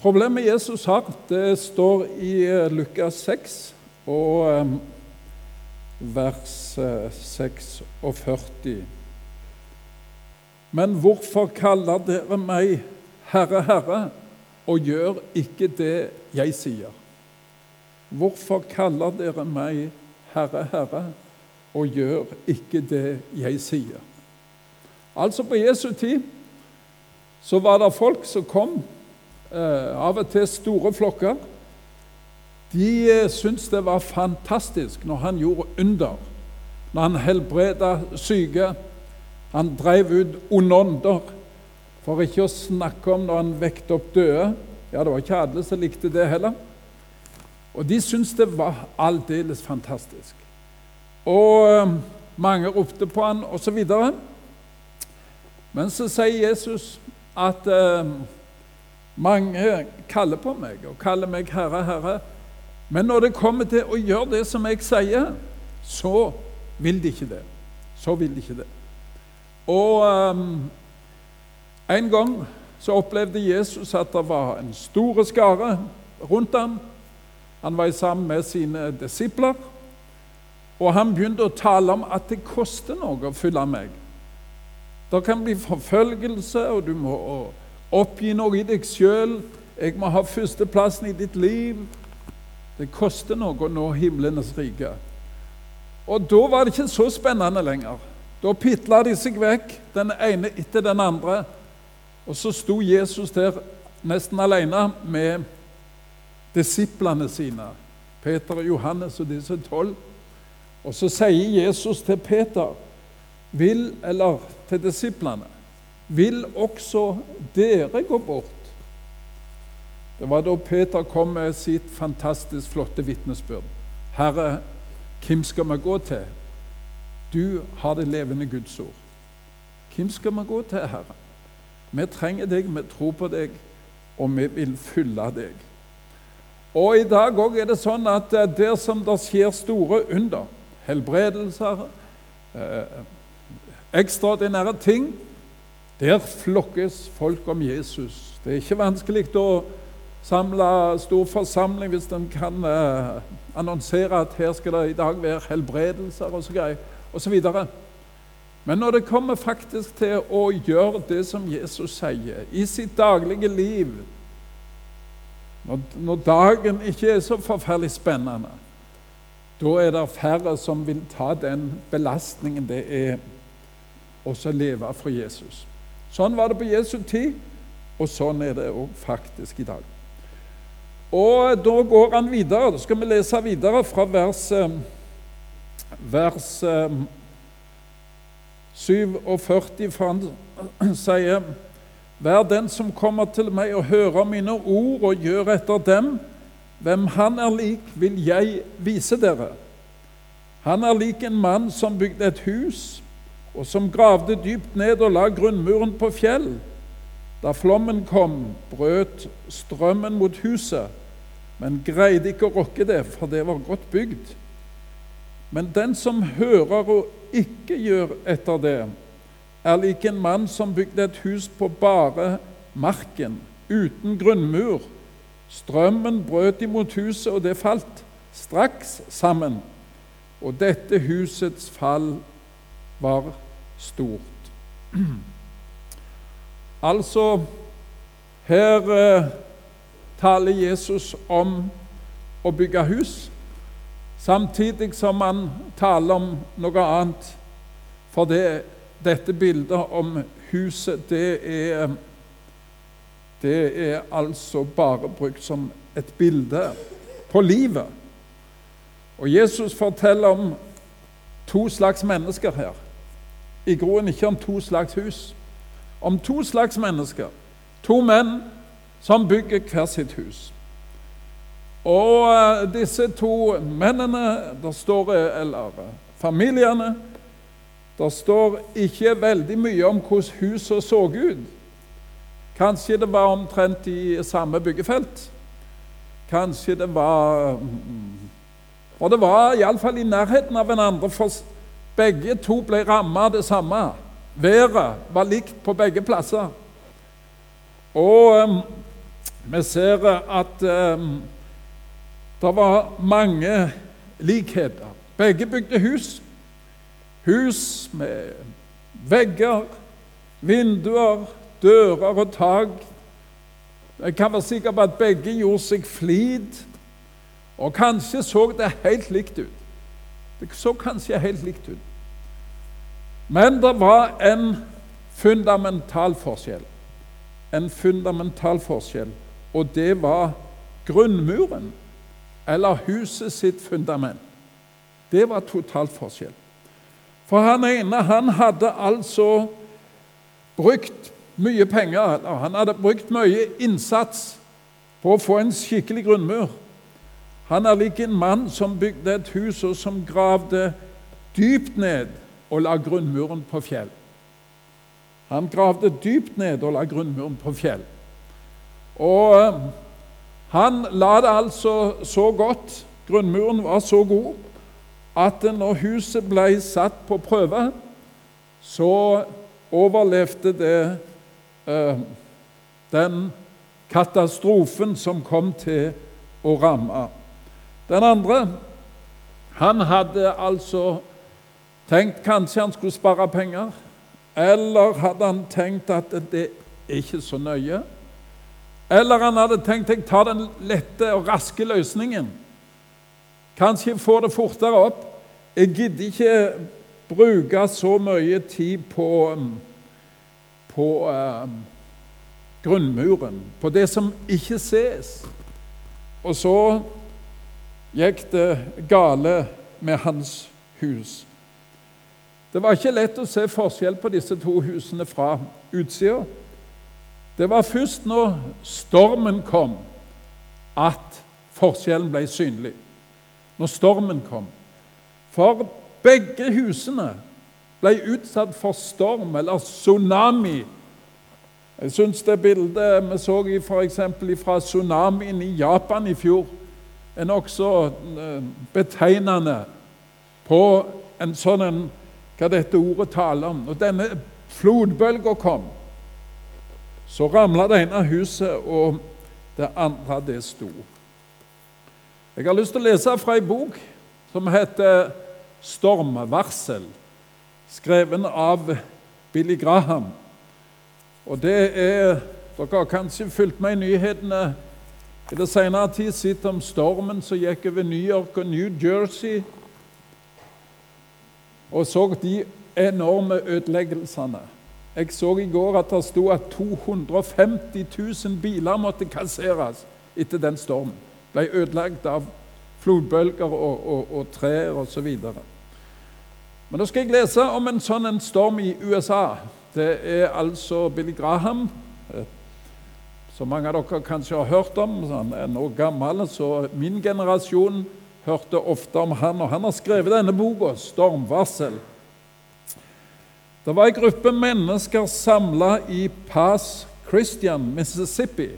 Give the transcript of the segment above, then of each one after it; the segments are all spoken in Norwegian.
Problemet Jesus har, det står i eh, Lukas 6 og eh, vers eh, 46. Men hvorfor kaller dere meg Herre, Herre, og gjør ikke det jeg sier? Hvorfor kaller dere meg Herre, Herre, og gjør ikke det jeg sier? Altså På Jesu tid så var det folk som kom, eh, av og til store flokker. De eh, syntes det var fantastisk når han gjorde under, når han helbreda syke. Han drev ut onde ånder, for ikke å snakke om når han vekte opp døde. Ja, det var ikke alle som likte det heller. Og de syntes det var aldeles fantastisk. Og eh, mange ropte på han, osv. Men så sier Jesus at eh, mange kaller på meg og kaller meg Herre, Herre. Men når det kommer til å gjøre det som jeg sier, så vil de ikke det. Så vil de ikke det. Og um, en gang så opplevde Jesus at det var en stor skare rundt ham. Han var sammen med sine disipler, og han begynte å tale om at det koster noe å følge meg. Det kan bli forfølgelse, og du må oppgi noe i deg sjøl. Jeg må ha førsteplassen i ditt liv. Det koster noe å nå himlenes rike. Og da var det ikke så spennende lenger. Da pitla de seg vekk, den ene etter den andre. Og så sto Jesus der nesten alene med disiplene sine, Peter og Johannes og disse tolv. Og så sier Jesus til Peter vil, eller til disiplene Vil også dere gå bort? Det var da Peter kom med sitt fantastisk flotte vitnesbyrd. Herre, hvem skal vi gå til? Du har det levende Guds ord. Hvem skal vi gå til, Herre? Vi trenger deg, vi tror på deg, og vi vil følge deg. Og I dag òg er det sånn at der som det skjer store under, helbredelser eh, ekstraordinære ting, der flokkes folk om Jesus. Det er ikke vanskelig å samle stor forsamling hvis en kan eh, annonsere at her skal det i dag være helbredelser og så osv. Men når det kommer faktisk til å gjøre det som Jesus sier i sitt daglige liv Når, når dagen ikke er så forferdelig spennende, da er det færre som vil ta den belastningen det er å leve for Jesus. Sånn var det på Jesu tid, og sånn er det òg faktisk i dag. Og Da går han videre. Da skal vi lese videre fra vers, eh, vers 47, eh, for han sier Vær den som kommer til meg og hører mine ord og gjør etter dem. Hvem han er lik, vil jeg vise dere. Han er lik en mann som bygde et hus og som gravde dypt ned og la grunnmuren på fjell. Da flommen kom, brøt strømmen mot huset, men greide ikke å rokke det, for det var godt bygd. Men den som hører og ikke gjør etter det, er lik en mann som bygde et hus på bare marken, uten grunnmur. Strømmen brøt imot huset, og det falt straks sammen. Og dette husets fall var stort. Altså, her eh, taler Jesus om å bygge hus, samtidig som han taler om noe annet. For det, dette bildet om huset, det er, det er altså bare brukt som et bilde på livet. Og Jesus forteller om to slags mennesker her i groen ikke om to slags hus, om to slags mennesker. To menn som bygger hver sitt hus. Og eh, disse to mennene, der står eller familiene Det står ikke veldig mye om hvordan huset så ut. Kanskje det var omtrent i samme byggefelt. Kanskje det var Og det var iallfall i nærheten av hverandre. For begge to ble rammet av det samme. Været var likt på begge plasser. Og um, Vi ser at um, det var mange likheter. Begge bygde hus. Hus med vegger, vinduer, dører og tak. Jeg kan være sikker på at begge gjorde seg flid, og kanskje så det helt likt ut. Det så kanskje helt likt ut. Men det var en fundamental forskjell. En fundamental forskjell, og det var grunnmuren, eller huset sitt fundament. Det var totalt forskjell. For han ene han hadde altså brukt mye penger, han hadde brukt mye innsats på å få en skikkelig grunnmur. Han er lik en mann som bygde et hus, og som gravde dypt ned og la grunnmuren på fjell. Han gravde dypt ned og la grunnmuren på fjell. Og eh, han la det altså så godt, grunnmuren var så god, at når huset ble satt på prøve, så overlevde det eh, den katastrofen som kom til å ramme. Den andre han hadde altså tenkt kanskje han skulle spare penger. Eller hadde han tenkt at det er ikke så nøye? Eller han hadde tenkt jeg tar den lette og raske løsningen. Kanskje få det fortere opp. Jeg gidder ikke bruke så mye tid på, på uh, grunnmuren, på det som ikke ses. Og så gikk det gale med hans hus. Det var ikke lett å se forskjell på disse to husene fra utsida. Det var først når stormen kom, at forskjellen ble synlig. Når stormen kom. For begge husene ble utsatt for storm eller tsunami. Jeg syns det bildet vi så f.eks. fra tsunamien i Japan i fjor, er nokså eh, betegnende på en sånn en, hva dette ordet taler om. Når denne flodbølga kom, så ramla det ene huset, og det andre det sto. Jeg har lyst til å lese fra ei bok som heter 'Stormvarsel', skreven av Billy Graham. Og det er Dere har kanskje fulgt med i nyhetene i det senere tid, sett om stormen som gikk over New York og New Jersey, og så de enorme ødeleggelsene. Jeg så i går at det sto at 250 000 biler måtte kasseres etter den stormen. Ble ødelagt av flodbølger og, og, og trær osv. Men nå skal jeg lese om en sånn en storm i USA. Det er altså Billy Graham, eh, som mange av dere kanskje har hørt om. Han er nå gammel, så min generasjon hørte ofte om han. Og han har skrevet denne boka, 'Stormvarsel'. Det var en gruppe mennesker samla i Pass Christian, Mississippi.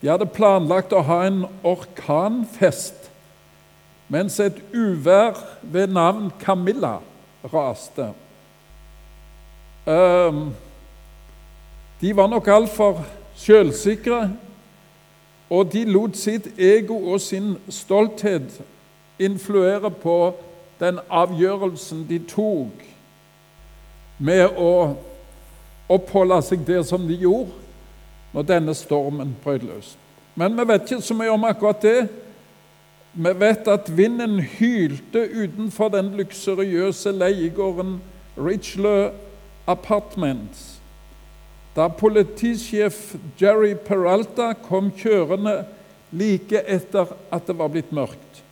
De hadde planlagt å ha en orkanfest mens et uvær ved navn Camilla raste. Ehm, de var nok altfor sjølsikre, og de lot sitt ego og sin stolthet influere på den avgjørelsen de tok med å oppholde seg der som de gjorde når denne stormen brøt løs. Men vi vet ikke så mye om akkurat det. Vi vet at vinden hylte utenfor den luksuriøse leiegården Richler Apartments da politisjef Jerry Peralta kom kjørende like etter at det var blitt mørkt.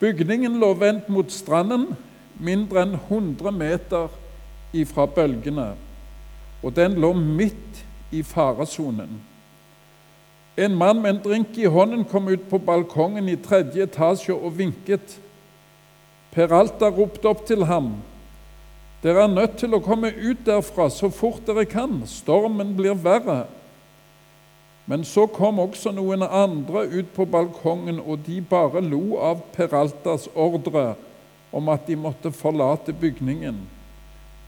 Bygningen lå vendt mot stranden, mindre enn 100 meter ifra bølgene, og den lå midt i faresonen. En mann med en drink i hånden kom ut på balkongen i tredje etasje og vinket. Peralta ropte opp til ham. Dere er nødt til å komme ut derfra så fort dere kan. Stormen blir verre. Men så kom også noen andre ut på balkongen, og de bare lo av Peraltas ordre om at de måtte forlate bygningen.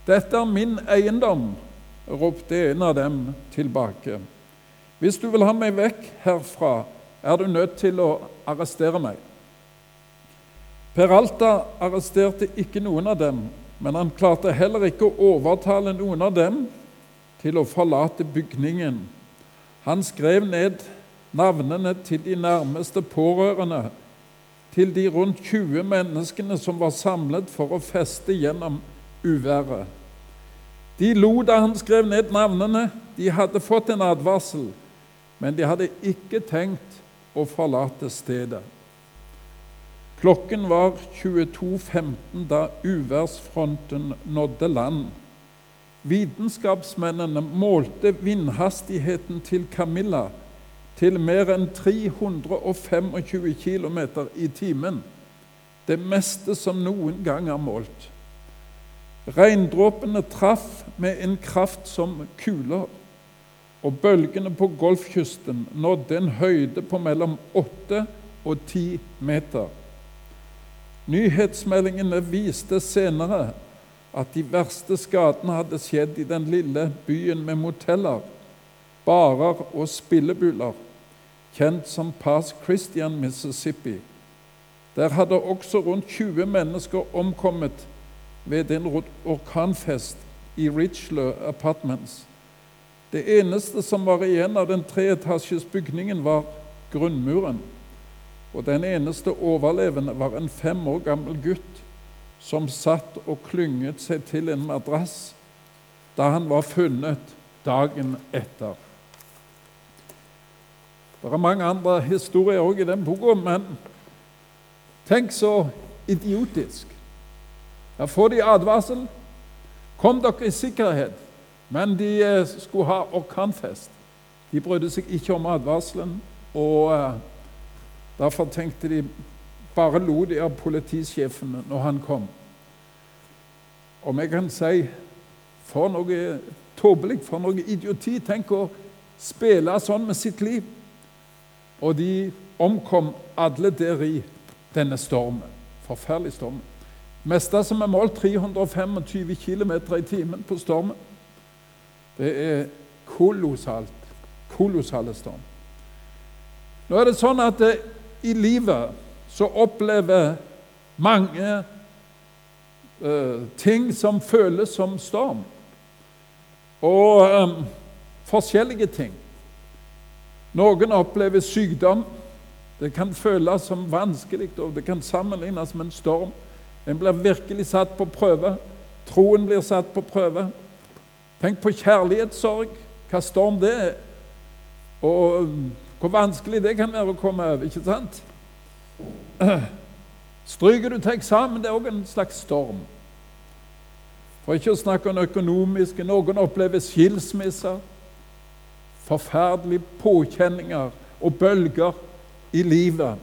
Dette er min eiendom, ropte en av dem tilbake. Hvis du vil ha meg vekk herfra, er du nødt til å arrestere meg. Peralta arresterte ikke noen av dem, men han klarte heller ikke å overtale noen av dem til å forlate bygningen. Han skrev ned navnene til de nærmeste pårørende, til de rundt 20 menneskene som var samlet for å feste gjennom uværet. De lo da han skrev ned navnene. De hadde fått en advarsel, men de hadde ikke tenkt å forlate stedet. Klokken var 22.15 da uværsfronten nådde land. Vitenskapsmennene målte vindhastigheten til Camilla til mer enn 325 km i timen. Det meste som noen gang er målt. Regndråpene traff med en kraft som kuler, og bølgene på Golfkysten nådde en høyde på mellom 8 og 10 meter. Nyhetsmeldingene viste senere at de verste skadene hadde skjedd i den lille byen med moteller, barer og spillebuler, kjent som Pass Christian, Mississippi. Der hadde også rundt 20 mennesker omkommet ved en orkanfest i Richler Apartments. Det eneste som var igjen av den treetasjes bygningen, var grunnmuren. Og den eneste overlevende var en fem år gammel gutt som satt og klynget seg til en madrass da han var funnet dagen etter. Det er mange andre historier òg i den boka, men tenk så idiotisk. Her får de advarsel. Kom dere i sikkerhet. Men de eh, skulle ha orkanfest. De brydde seg ikke om advarselen. og eh, Derfor tenkte de bare lo de av politisjefen når han kom. Om jeg kan si for noe tåpelig, for noe idioti. Tenk å spille sånn med sitt liv. Og de omkom alle der i denne stormen. Forferdelig storm. Meste som er målt 325 km i timen på stormen. Det er kolossalt. Kolossale storm. Nå er det sånn at det i livet så opplever mange uh, ting som føles som storm. Og um, forskjellige ting. Noen opplever sykdom. Det kan føles som vanskelig, og det kan sammenlignes med en storm. En blir virkelig satt på prøve. Troen blir satt på prøve. Tenk på kjærlighetssorg, hva storm det er. Og hvor vanskelig det kan være å komme over. ikke sant? Stryker du til eksamen, det er òg en slags storm. For ikke å snakke om økonomiske. Noen opplever skilsmisser. Forferdelige påkjenninger og bølger i livet.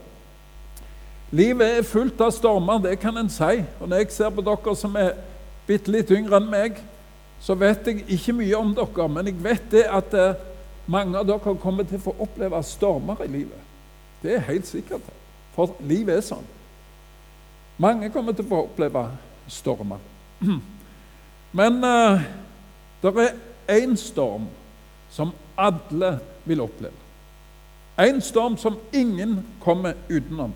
Livet er fullt av stormer, det kan en si. Og når jeg ser på dere som er bitte litt yngre enn meg, så vet jeg ikke mye om dere, men jeg vet det at eh, mange av dere kommer til å få oppleve stormer i livet. Det er helt sikkert. For livet er sånn. Mange kommer til å få oppleve stormer. Men uh, det er én storm som alle vil oppleve. En storm som ingen kommer utenom.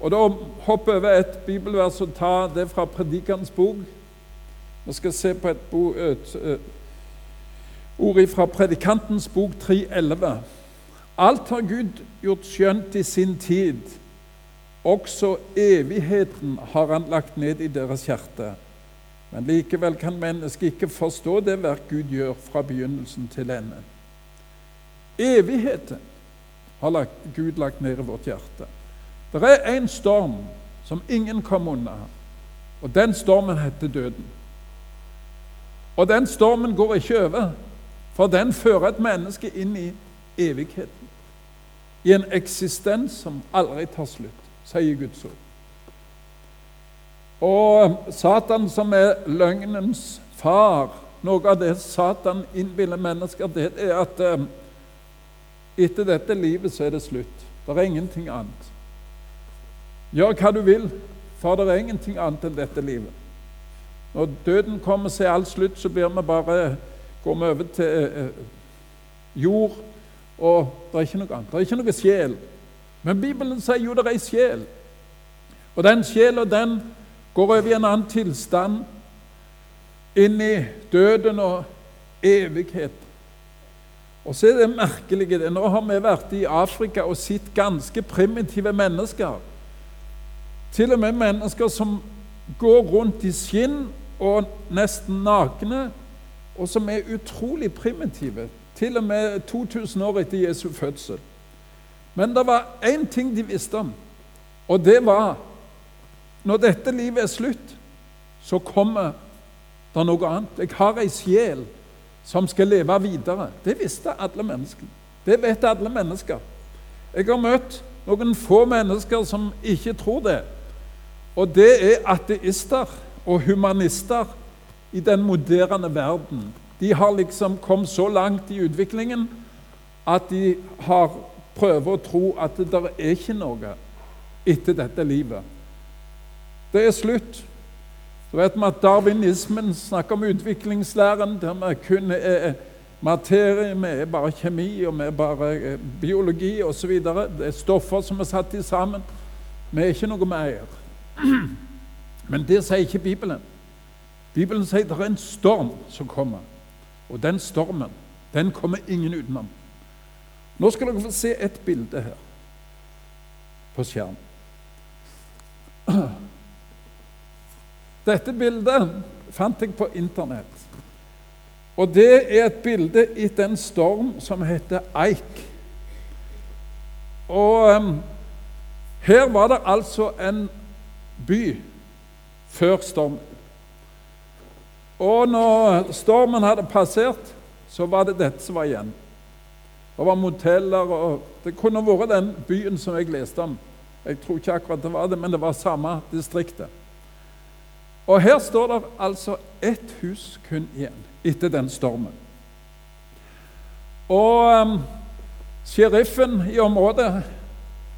Og Da hopper jeg over et bibelvers og tar det fra Predikans bok. Vi skal se på et, bo, et, et Ordet fra Predikantens bok 3.11. Alt har Gud gjort skjønt i sin tid. Også evigheten har han lagt ned i deres hjerte. Men likevel kan mennesket ikke forstå det verk Gud gjør fra begynnelsen til ende. Evigheten har Gud lagt ned i vårt hjerte. Det er en storm som ingen kom unna, og den stormen heter døden. Og den stormen går ikke over for den fører et menneske inn i evigheten. I en eksistens som aldri tar slutt, sier Guds ord. Og Satan, som er løgnens far Noe av det Satan innbiller mennesker, det er at eh, etter dette livet så er det slutt. Det er ingenting annet. Gjør hva du vil, for det er ingenting annet enn dette livet. Når døden kommer, så er alt slutt, så blir vi bare går vi over til eh, jord, og det er ikke noe annet. Det er ikke noe sjel. Men Bibelen sier jo det er ei sjel. Og den sjela, den går over i en annen tilstand, inn i døden og evighet. Og så er det merkelige det. Nå har vi vært i Afrika og sett ganske primitive mennesker. Til og med mennesker som går rundt i skinn og nesten nakne, og som er utrolig primitive. Til og med 2000 år etter Jesu fødsel. Men det var én ting de visste om, og det var når dette livet er slutt, så kommer det noe annet. Jeg har ei sjel som skal leve videre. Det visste alle mennesker. Det vet alle mennesker. Jeg har møtt noen få mennesker som ikke tror det. Og det er ateister og humanister i den moderne verden. De har liksom kommet så langt i utviklingen at de har prøver å tro at det der er ikke noe etter dette livet. Det er slutt. Så vet vi at Darwinismen snakker om utviklingslæren, der vi kun er materie, vi er bare kjemi og vi er bare eh, biologi osv. Det er stoffer som er satt sammen. Vi er ikke noe mer. Men det sier ikke Bibelen. Bibelen sier det er en storm som kommer. Og den stormen, den kommer ingen utenom. Nå skal dere få se et bilde her på skjermen. Dette bildet fant jeg på Internett. Og det er et bilde etter en storm som heter Eik. Og um, her var det altså en by før stormen. Og når stormen hadde passert, så var det dette som var igjen. Det var moteller, og det kunne vært den byen som jeg leste om. Jeg tror ikke akkurat det var det, men det var samme distriktet. Og her står det altså ett hus kun igjen etter den stormen. Og um, sheriffen i området,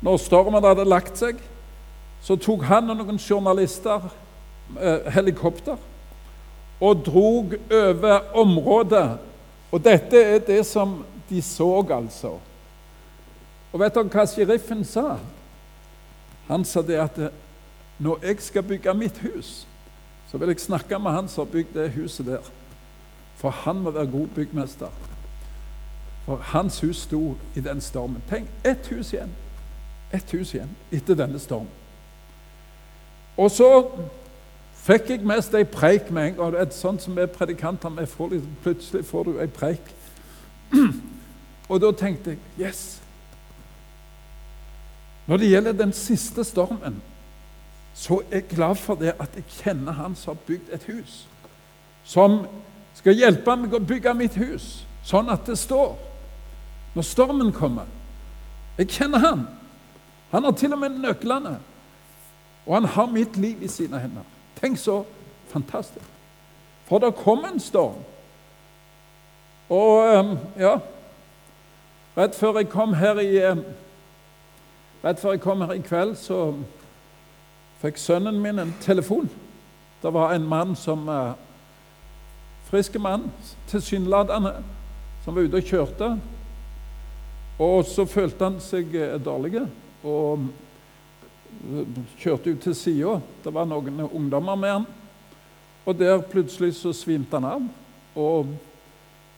når stormen hadde lagt seg, så tok han og noen journalister eh, helikopter og drog over området. Og dette er det som de så, altså. Og vet dere hva sheriffen sa? Han sa det at når jeg skal bygge mitt hus, så vil jeg snakke med han som har bygd det huset der. For han må være god byggmester. For hans hus sto i den stormen. Tenk, ett hus igjen. Ett hus igjen etter denne stormen. Og så fikk jeg mest ei preik med en gang. Et sånt som vi predikanter vi får liksom, Plutselig får du ei preik. Og da tenkte jeg yes. Når det gjelder den siste stormen, så er jeg glad for det at jeg kjenner han som har bygd et hus. Som skal hjelpe meg å bygge mitt hus, sånn at det står når stormen kommer. Jeg kjenner han. Han har til og med nøklene. Og han har mitt liv i sine hender. Tenk så fantastisk. For det kom en storm. Og ehm, ja Rett før jeg kom her i ehm, kom her i kveld, så fikk sønnen min en telefon. Det var en mann som uh, Frisk mann, tilsynelatende, som var ute og kjørte. Og så følte han seg uh, dårlig og kjørte ut til sida. Det var noen ungdommer med han. Og der plutselig så svimte han av og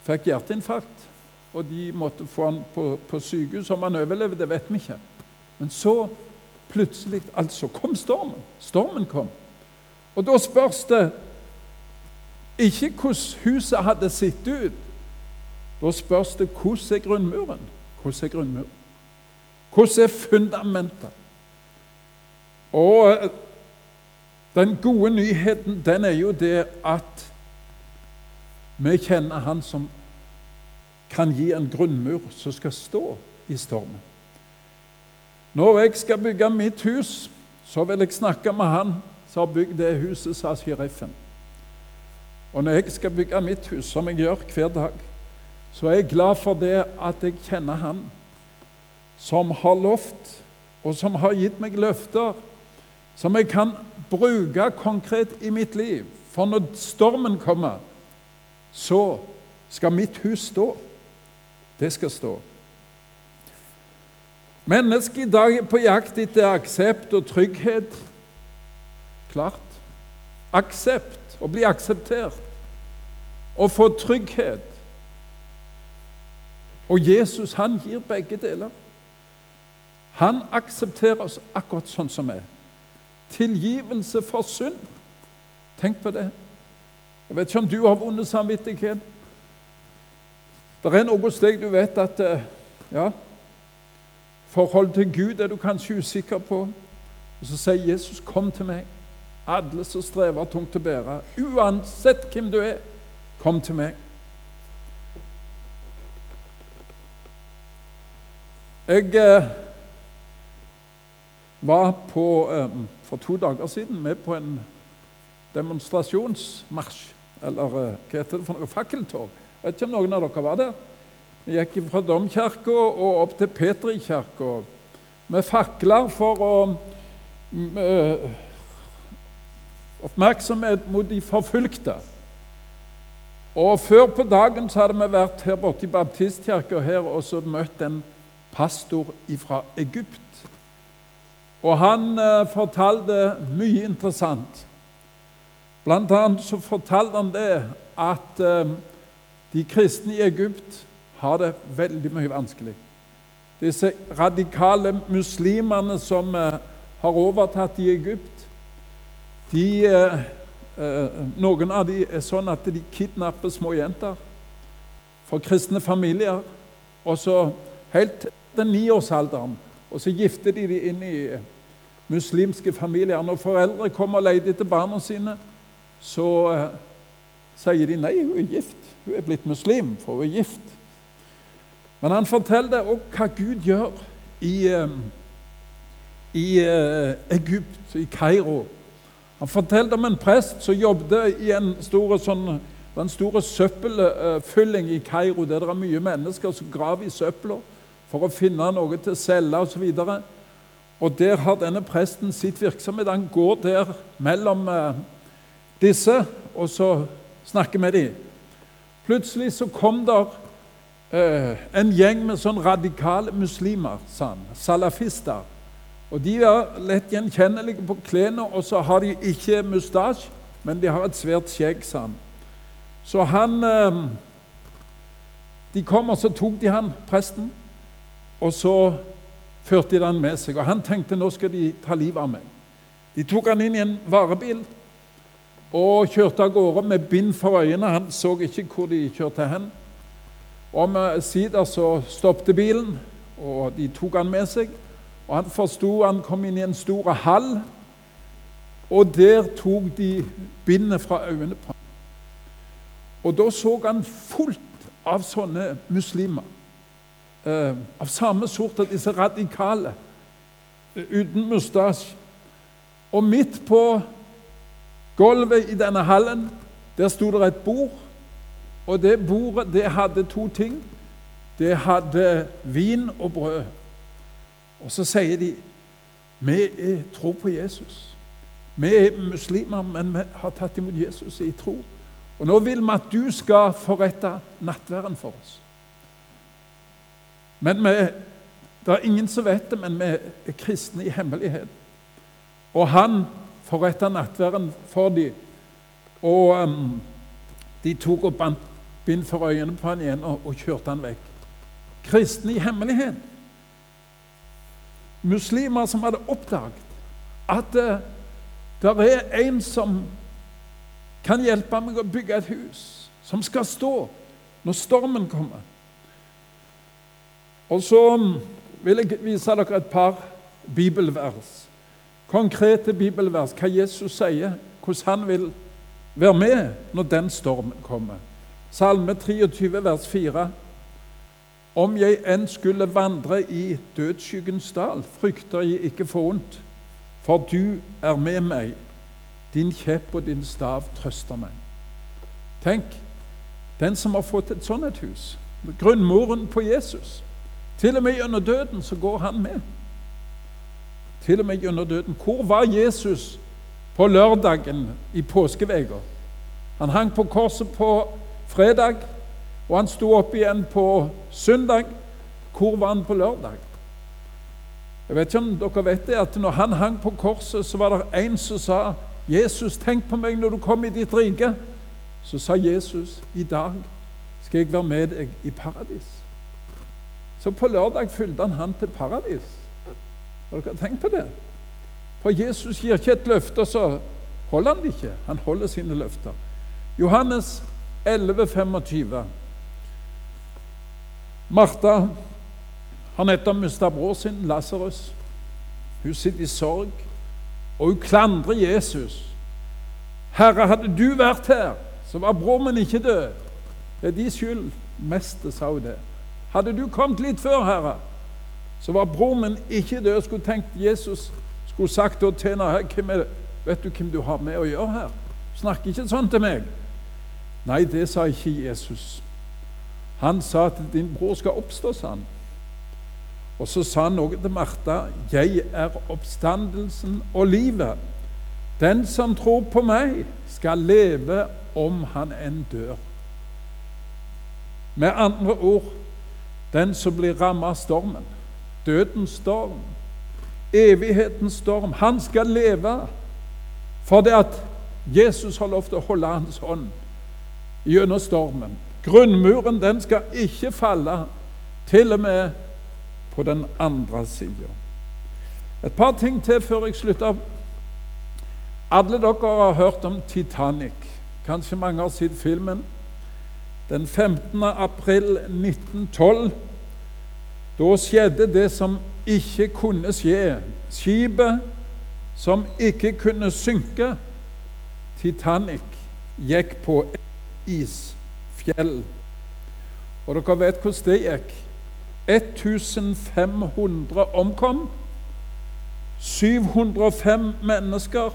fikk hjerteinfarkt. Og de måtte få han på, på sykehus. Om han overlevde, det vet vi ikke. Men så plutselig altså kom stormen. Stormen kom. Og da spørs det ikke hvordan huset hadde sett ut. Da spørs det hvordan er grunnmuren? Hvordan er grunnmuren? Hvordan er fundamentet? Og eh, den gode nyheten, den er jo det at vi kjenner Han som kan gi en grunnmur som skal stå i stormen. Når jeg skal bygge mitt hus, så vil jeg snakke med han som har bygd det huset, sa sheriffen. Og når jeg skal bygge mitt hus, som jeg gjør hver dag, så er jeg glad for det at jeg kjenner han som har lovt, og som har gitt meg løfter, som jeg kan bruke konkret i mitt liv. For når stormen kommer, så skal mitt hus stå. Det skal stå. Mennesket i dag er på jakt etter aksept og trygghet. Klart. Aksept, å bli akseptert. Å få trygghet. Og Jesus, han gir begge deler. Han aksepterer oss akkurat sånn som vi er. Tilgivelse for synd. Tenk på det. Jeg vet ikke om du har vunnet samvittighet. Det er noe hos deg du vet at eh, ja, Forholdet til Gud er du kanskje usikker på. Og Så sier Jesus, 'Kom til meg, alle som strever tungt å bære.' Uansett hvem du er, kom til meg. Jeg eh, var på, eh, for to dager siden med på en demonstrasjonsmarsj. Eller eh, hva heter det for noe? Fakkeltog. Jeg vet ikke om noen av dere var der. Vi gikk fra Domkirka og opp til Petrikirka med fakler for å uh, Oppmerksomhet mot de forfulgte. Og Før på dagen så hadde vi vært her borte i baptistkirka her og så møtt en pastor fra Egypt. Og han uh, fortalte mye interessant. Blant annet så fortalte han det at uh, de kristne i Egypt har det veldig mye vanskelig. Disse radikale muslimene som uh, har overtatt i Egypt, de, noen av dem er sånn at de kidnapper små jenter for kristne familier. Og så helt til niårsalderen, og så gifter de dem inn i muslimske familier. Når foreldre kommer og leter etter barna sine, så uh, sier de nei, hun er gift. Hun er blitt muslim, for hun er gift. Men han forteller også hva Gud gjør i, uh, i uh, Egypt, i Kairo. Han forteller om en prest som jobbet i en stor, sånn, søppelfylling i Kairo, der det er mye mennesker som graver i søpla for å finne noe til å selge osv. Og der har denne presten sitt virksomhet. Han går der mellom eh, disse, og så snakker med dem. Plutselig så kom der eh, en gjeng med sånn radikale muslimer, han. Salafister. Og De er lett gjenkjennelige på klærne, og så har de ikke mustasje, men de har et svært skjegg, han. Så han eh, De kom, og så tok de han, presten, og så førte de den med seg. Og han tenkte nå skal de ta livet av meg. De tok han inn i en varebil og kjørte av gårde med bind for øynene. Han så ikke hvor de kjørte hen. Omsider så stoppet bilen, og de tok han med seg. Og Han forsto han kom inn i en stor hall, og der tok de bindet fra øynene på ham. Og da så han fullt av sånne muslimer eh, av samme sort av disse radikale, eh, uten mustasje. Og midt på gulvet i denne hallen der sto det et bord. Og det bordet det hadde to ting. Det hadde vin og brød. Og så sier de vi er tro på Jesus. Vi er muslimer, men vi har tatt imot Jesus i tro. Og nå vil vi at du skal forrette nattverden for oss. Men vi, det er ingen som vet det, men vi er kristne i hemmelighet. Og han forretta nattverden for dem. Og um, de tok og bandt bind for øynene på han igjen og, og kjørte han vekk. Kristne i hemmelighet. Muslimer som hadde oppdaget at uh, det er en som kan hjelpe meg å bygge et hus, som skal stå når stormen kommer. Og så vil jeg vise dere et par bibelvers. Konkrete bibelvers, hva Jesus sier, hvordan han vil være med når den stormen kommer. Salme 23, vers 4. Om jeg enn skulle vandre i dødsskyggens dal, frykter jeg ikke for vondt, for du er med meg. Din kjepp og din stav trøster meg. Tenk, den som har fått et sånt hus, grunnmoren på Jesus til og med gjennom døden så går han med. Til og med gjennom døden. Hvor var Jesus på lørdagen i påskeveka? Han hang på korset på fredag, og han sto opp igjen på søndag. Hvor var han på lørdag? Jeg vet ikke om dere vet det, at når han hang på korset, så var det en som sa 'Jesus, tenk på meg når du kommer i ditt rike.' Så sa Jesus, 'I dag skal jeg være med deg i paradis'. Så på lørdag fulgte han han til paradis. Har dere tenkt på det? For Jesus gir ikke et løfte, så holder han det ikke. Han holder sine løfter. Johannes 11, 25. Martha har nettopp mista bror sin, Lasarus. Hun sitter i sorg, og hun klandrer Jesus. 'Herre, hadde du vært her, så var bror min ikke død.' 'Det er de skyld.' Mest sa hun det. 'Hadde du kommet litt før, Herre, så var bror min ikke død.' Skulle tenkt Jesus skulle sagt til henne, 'Vet du hvem du har med å gjøre her?' Snakker ikke sånn til meg. Nei, det sa ikke Jesus. Han sa at din bror skal oppstå, sa han. Og så sa han noe til Martha. 'Jeg er oppstandelsen og livet.' 'Den som tror på meg, skal leve om han enn dør.' Med andre ord den som blir rammet av stormen, dødens storm, evighetens storm, han skal leve. For det at Jesus har lov til å holde hans hånd gjennom stormen. Grunnmuren den skal ikke falle, til og med på den andre sida. Et par ting til før jeg slutter. Alle dere har hørt om Titanic. Kanskje mange har sett filmen. Den 15. april 1912 da skjedde det som ikke kunne skje. Skipet som ikke kunne synke, Titanic, gikk på et isfjell. Og dere vet hvordan det gikk. 1500 omkom. 705 mennesker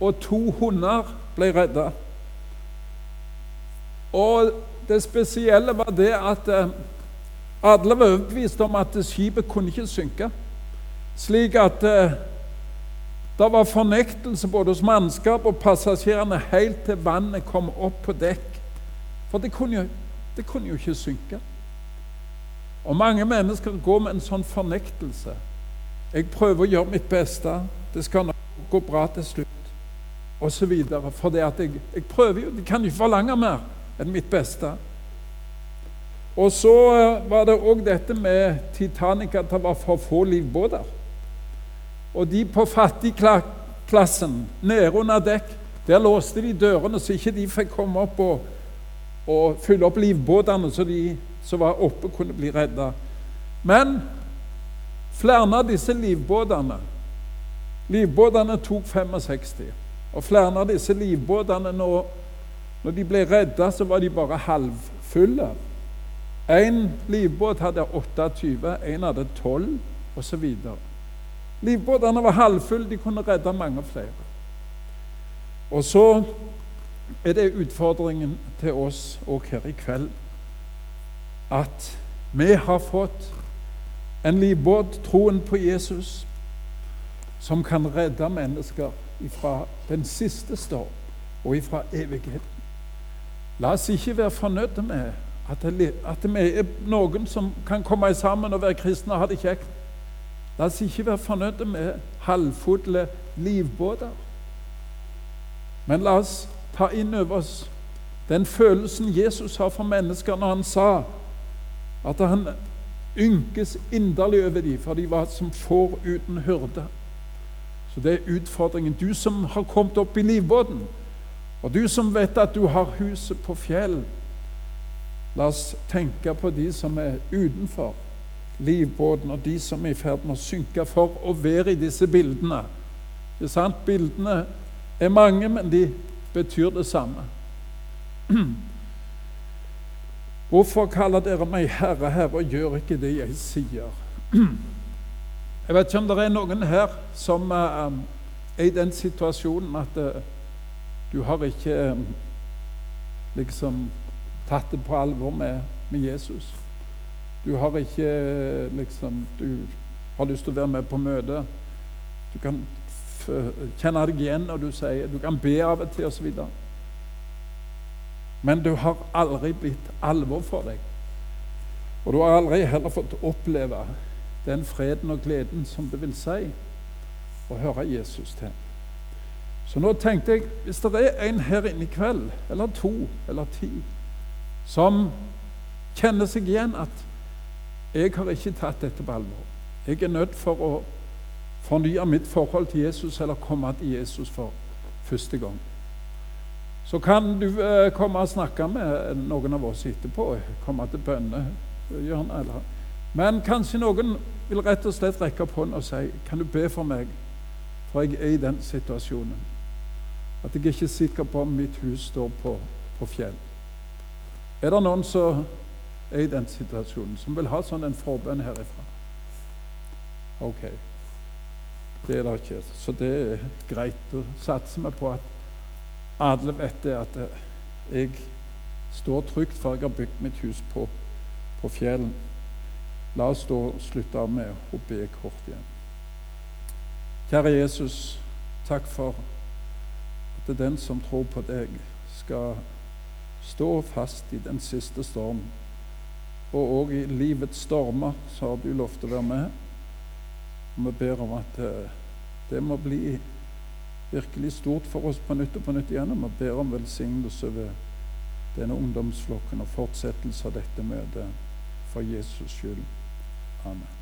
og to hunder ble redda. Og det spesielle var det at eh, alle var overbevist om at skipet kunne ikke synke. Slik at eh, det var fornektelse både hos mannskap og passasjerene helt til vannet kom opp på dekk. For det kunne, det kunne jo ikke synke. Og mange mennesker går med en sånn fornektelse. Jeg prøver å gjøre mitt beste. Det skal nok gå bra til slutt. For det at jeg, jeg prøver jo. De kan ikke forlange mer enn mitt beste. Og så eh, var det òg dette med Titanic at det var for få livbåter. Og de på fattigklassen, nede under dekk, der låste de dørene så ikke de fikk komme opp og, og fylle opp livbåtene, så de som var oppe, kunne bli redda. Men flere av disse livbåtene Livbåtene tok 65. Og flere av disse livbåtene, når, når de ble redda, så var de bare halvfulle. Én livbåt hadde 28, én hadde 12, osv. Livbåtene var halvfulle, de kunne redde mange flere. Og så er det utfordringen til oss òg her i kveld at vi har fått en livbåt, troen på Jesus, som kan redde mennesker fra den siste storm og fra evigheten. La oss ikke være fornøyde med at, det, vi er noen som kan komme sammen og være kristne og ha det kjekt. La oss ikke være fornøyde med halvfulle livbåter. Men la oss ta inn over oss den følelsen Jesus har for mennesker når han sa at han ynkes inderlig over dem, for de var som får uten hyrde. Så det er utfordringen. Du som har kommet opp i livbåten, og du som vet at du har huset på fjell, la oss tenke på de som er utenfor livbåten, og de som er i ferd med å synke, for å være i disse bildene. Det er sant, Bildene er mange, men de betyr det samme. Hvorfor kaller dere meg Herre, Herre, og gjør ikke det jeg sier? Jeg vet ikke om det er noen her som uh, er i den situasjonen at uh, du har ikke um, liksom tatt det på alvor med, med, Jesus. Du har ikke liksom Du har lyst til å være med på møte. Du kan kjenne deg igjen når du sier Du kan be av og til, osv. Men du har aldri blitt alvor for deg. Og du har aldri heller fått oppleve den freden og gleden som det vil si å høre Jesus til. Så nå tenkte jeg hvis det er en her inne i kveld, eller to eller ti, som kjenner seg igjen at jeg har ikke tatt dette på alvor. Jeg er nødt for å fornye mitt forhold til Jesus eller komme til Jesus for første gang. Så kan du eh, komme og snakke med noen av oss etterpå. Komme til bønnehjørnet. Men kanskje noen vil rett og slett rekke opp hånden og si Kan du be for meg? For jeg er i den situasjonen. At jeg er ikke sikker på om mitt hus står på, på fjell. Er det noen som er i den situasjonen, som vil ha sånn en forbønn herifra? Ok. Det er det ikke. Så det er greit. Da satser vi på at alle vet det at jeg står trygt, for jeg har bygd mitt hus på, på fjellen. La oss da slutte med å be kort igjen. Kjære Jesus, takk for den som tror på deg, skal stå fast i den siste storm. Og òg i livets stormer så har du lovt å være med. Og vi ber om at eh, det må bli virkelig stort for oss på nytt og på nytt igjen. Og vi ber om velsignelse ved denne ungdomsflokken og fortsettelse av dette møtet for Jesus skyld. Amen.